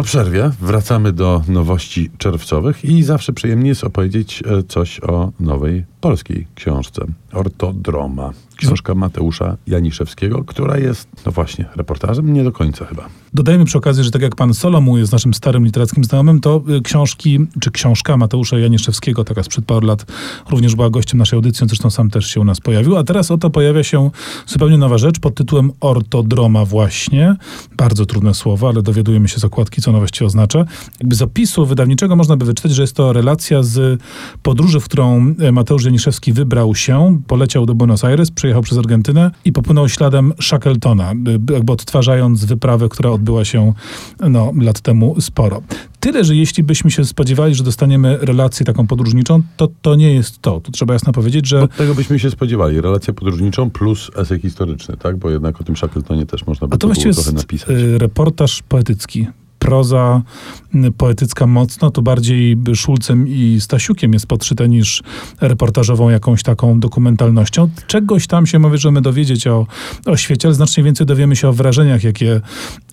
Po przerwie wracamy do nowości czerwcowych i zawsze przyjemnie jest opowiedzieć e, coś o nowej polskiej książce. Ortodroma. Książka Mateusza Janiszewskiego, która jest, no właśnie, reportażem nie do końca chyba. Dodajmy przy okazji, że tak jak pan Solomu jest naszym starym literackim znajomym, to y, książki, czy książka Mateusza Janiszewskiego, taka sprzed paru lat, również była gościem naszej audycji, zresztą sam też się u nas pojawił. A teraz oto pojawia się zupełnie nowa rzecz pod tytułem Ortodroma właśnie. Bardzo trudne słowo, ale dowiadujemy się z okładki, co ono oznacza. Jakby z opisu wydawniczego można by wyczytać, że jest to relacja z podróży, w którą y, Mateusz Janiszewski wybrał się, poleciał do Buenos Aires, przyjechał przez Argentynę i popłynął śladem Shackletona, y, jakby odtwarzając wyprawę, która odbyła się no, lat temu sporo. Tyle, że jeśli byśmy się spodziewali, że dostaniemy relację taką podróżniczą, to to nie jest to. Tu trzeba jasno powiedzieć, że... Od tego byśmy się spodziewali. Relację podróżniczą plus esej historyczny, tak? Bo jednak o tym Shackletonie też można by to było trochę napisać. y, reportaż poetycki. Proza poetycka mocno, to bardziej Szulcem i Stasiukiem jest podszyte niż reportażową jakąś taką dokumentalnością. Czegoś tam się możemy dowiedzieć o, o świecie, ale znacznie więcej dowiemy się o wrażeniach, jakie,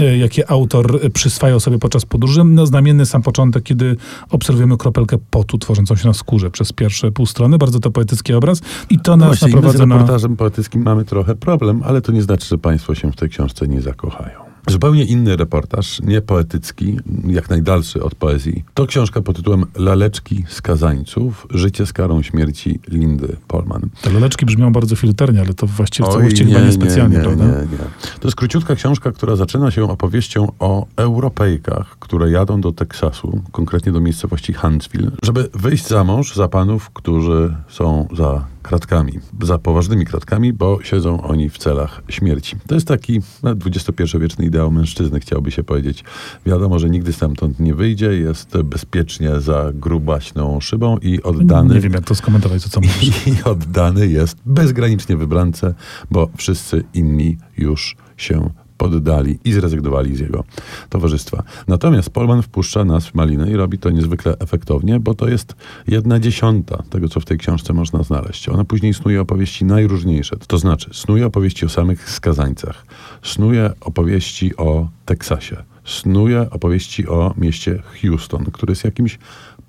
y, jakie autor przyswajał sobie podczas podróży. No, znamienny sam początek, kiedy obserwujemy kropelkę potu tworzącą się na skórze przez pierwsze pół strony. Bardzo to poetycki obraz. I to No nas właśnie, z naprowadza na... reportażem poetyckim mamy trochę problem, ale to nie znaczy, że państwo się w tej książce nie zakochają. Zupełnie inny reportaż, nie poetycki, jak najdalszy od poezji. To książka pod tytułem Laleczki skazańców. Życie z karą śmierci Lindy Polman. Te loleczki brzmią bardzo filternie, ale to właściwie w całości chyba niespecjalnie, nie, prawda? Nie, nie. To jest króciutka książka, która zaczyna się opowieścią o Europejkach, które jadą do Teksasu, konkretnie do miejscowości Huntsville, żeby wyjść za mąż za panów, którzy są za kratkami, za poważnymi kratkami, bo siedzą oni w celach śmierci. To jest taki no, XXI-wieczny ideał mężczyzny, chciałby się powiedzieć. Wiadomo, że nigdy stamtąd nie wyjdzie, jest bezpiecznie za grubaśną szybą i oddany Nie wiem, jak to skomentować, to co mówisz. i oddany jest bezgranicznie wybrance, bo wszyscy inni już się poddali i zrezygnowali z jego towarzystwa. Natomiast Polman wpuszcza nas w malinę i robi to niezwykle efektownie, bo to jest jedna dziesiąta tego, co w tej książce można znaleźć. Ona później snuje opowieści najróżniejsze. To znaczy, snuje opowieści o samych skazańcach, snuje opowieści o Teksasie, snuje opowieści o mieście Houston, który jest jakimś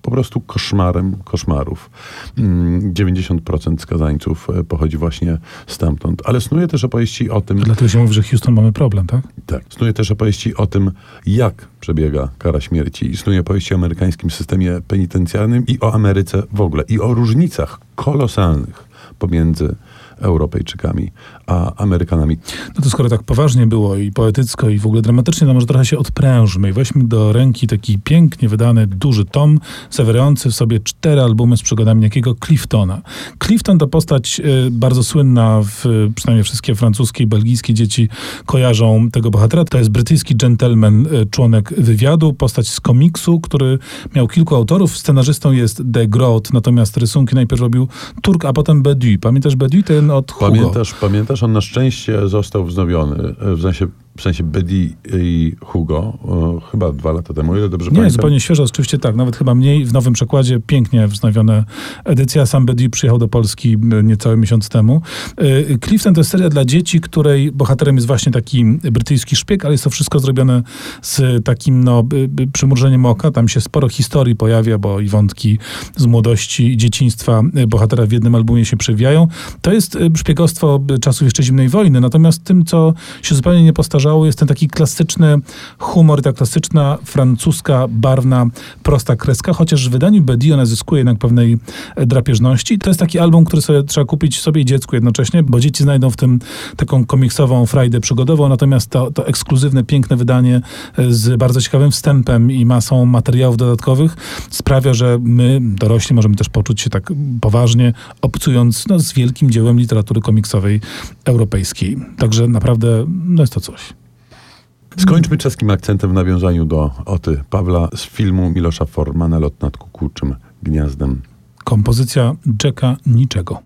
po prostu koszmarem koszmarów. Mm, 90% skazańców e, pochodzi właśnie stamtąd. Ale snuje też opowieści o tym, Dlatego się mówi, że Houston mamy problem, tak? tak. Snuje też opowieści o tym, jak przebiega kara śmierci. I snuje opowieści o amerykańskim systemie penitencjarnym i o Ameryce w ogóle. I o różnicach kolosalnych pomiędzy Europejczykami a Amerykanami. No to skoro tak poważnie było i poetycko i w ogóle dramatycznie, to może trochę się odprężmy i weźmy do ręki taki pięknie wydany, duży tom, zawierający w sobie cztery albumy z przygodami niejakiego Cliftona. Clifton to postać y, bardzo słynna, w, przynajmniej wszystkie francuskie i belgijskie dzieci kojarzą tego bohatera. To jest brytyjski gentleman, y, członek wywiadu, postać z komiksu, który miał kilku autorów. Scenarzystą jest De Groot, natomiast rysunki najpierw robił Turk, a potem Bediou. Pamiętasz Bediou? Ten od Hugo. Pamiętasz, pamiętasz, on na szczęście został wznowiony, e, w sensie, w sensie Betty i Hugo, e, chyba dwa lata temu, ile dobrze Nie, pamiętam. zupełnie świeżo, oczywiście tak, nawet chyba mniej, w nowym przekładzie, pięknie wznowiona edycja. Sam Bedi przyjechał do Polski y, niecały miesiąc temu. Y, Clifton to jest seria dla dzieci, której bohaterem jest właśnie taki brytyjski szpieg, ale jest to wszystko zrobione z takim no, przymrużeniem oka. Tam się sporo historii pojawia, bo i wątki z młodości i dzieciństwa bohatera w jednym albumie się przewijają. To jest szpiegostwo czasów jeszcze zimnej wojny, natomiast tym, co się zupełnie nie postarzało, jest ten taki klasyczny humor, ta klasyczna francuska, barwna, prosta kreska, chociaż w wydaniu Bedi ona zyskuje jednak pewnej e, drapieżności. To jest taki album, który sobie trzeba kupić sobie i dziecku jednocześnie, bo dzieci znajdą w tym taką komiksową frajdę przygodową, natomiast to, to ekskluzywne, piękne wydanie e, z bardzo ciekawym wstępem i masą materiałów dodatkowych sprawia, że my, dorośli, możemy też poczuć się tak poważnie, obcując no, z wielkim dziełem literatury komiksowej europejskiej. Także naprawdę no jest to coś. Skończmy czeskim akcentem w nawiązaniu do Oty Pawla z filmu Milosza Formana Lot nad kukułczym gniazdem. Kompozycja Jacka Niczego.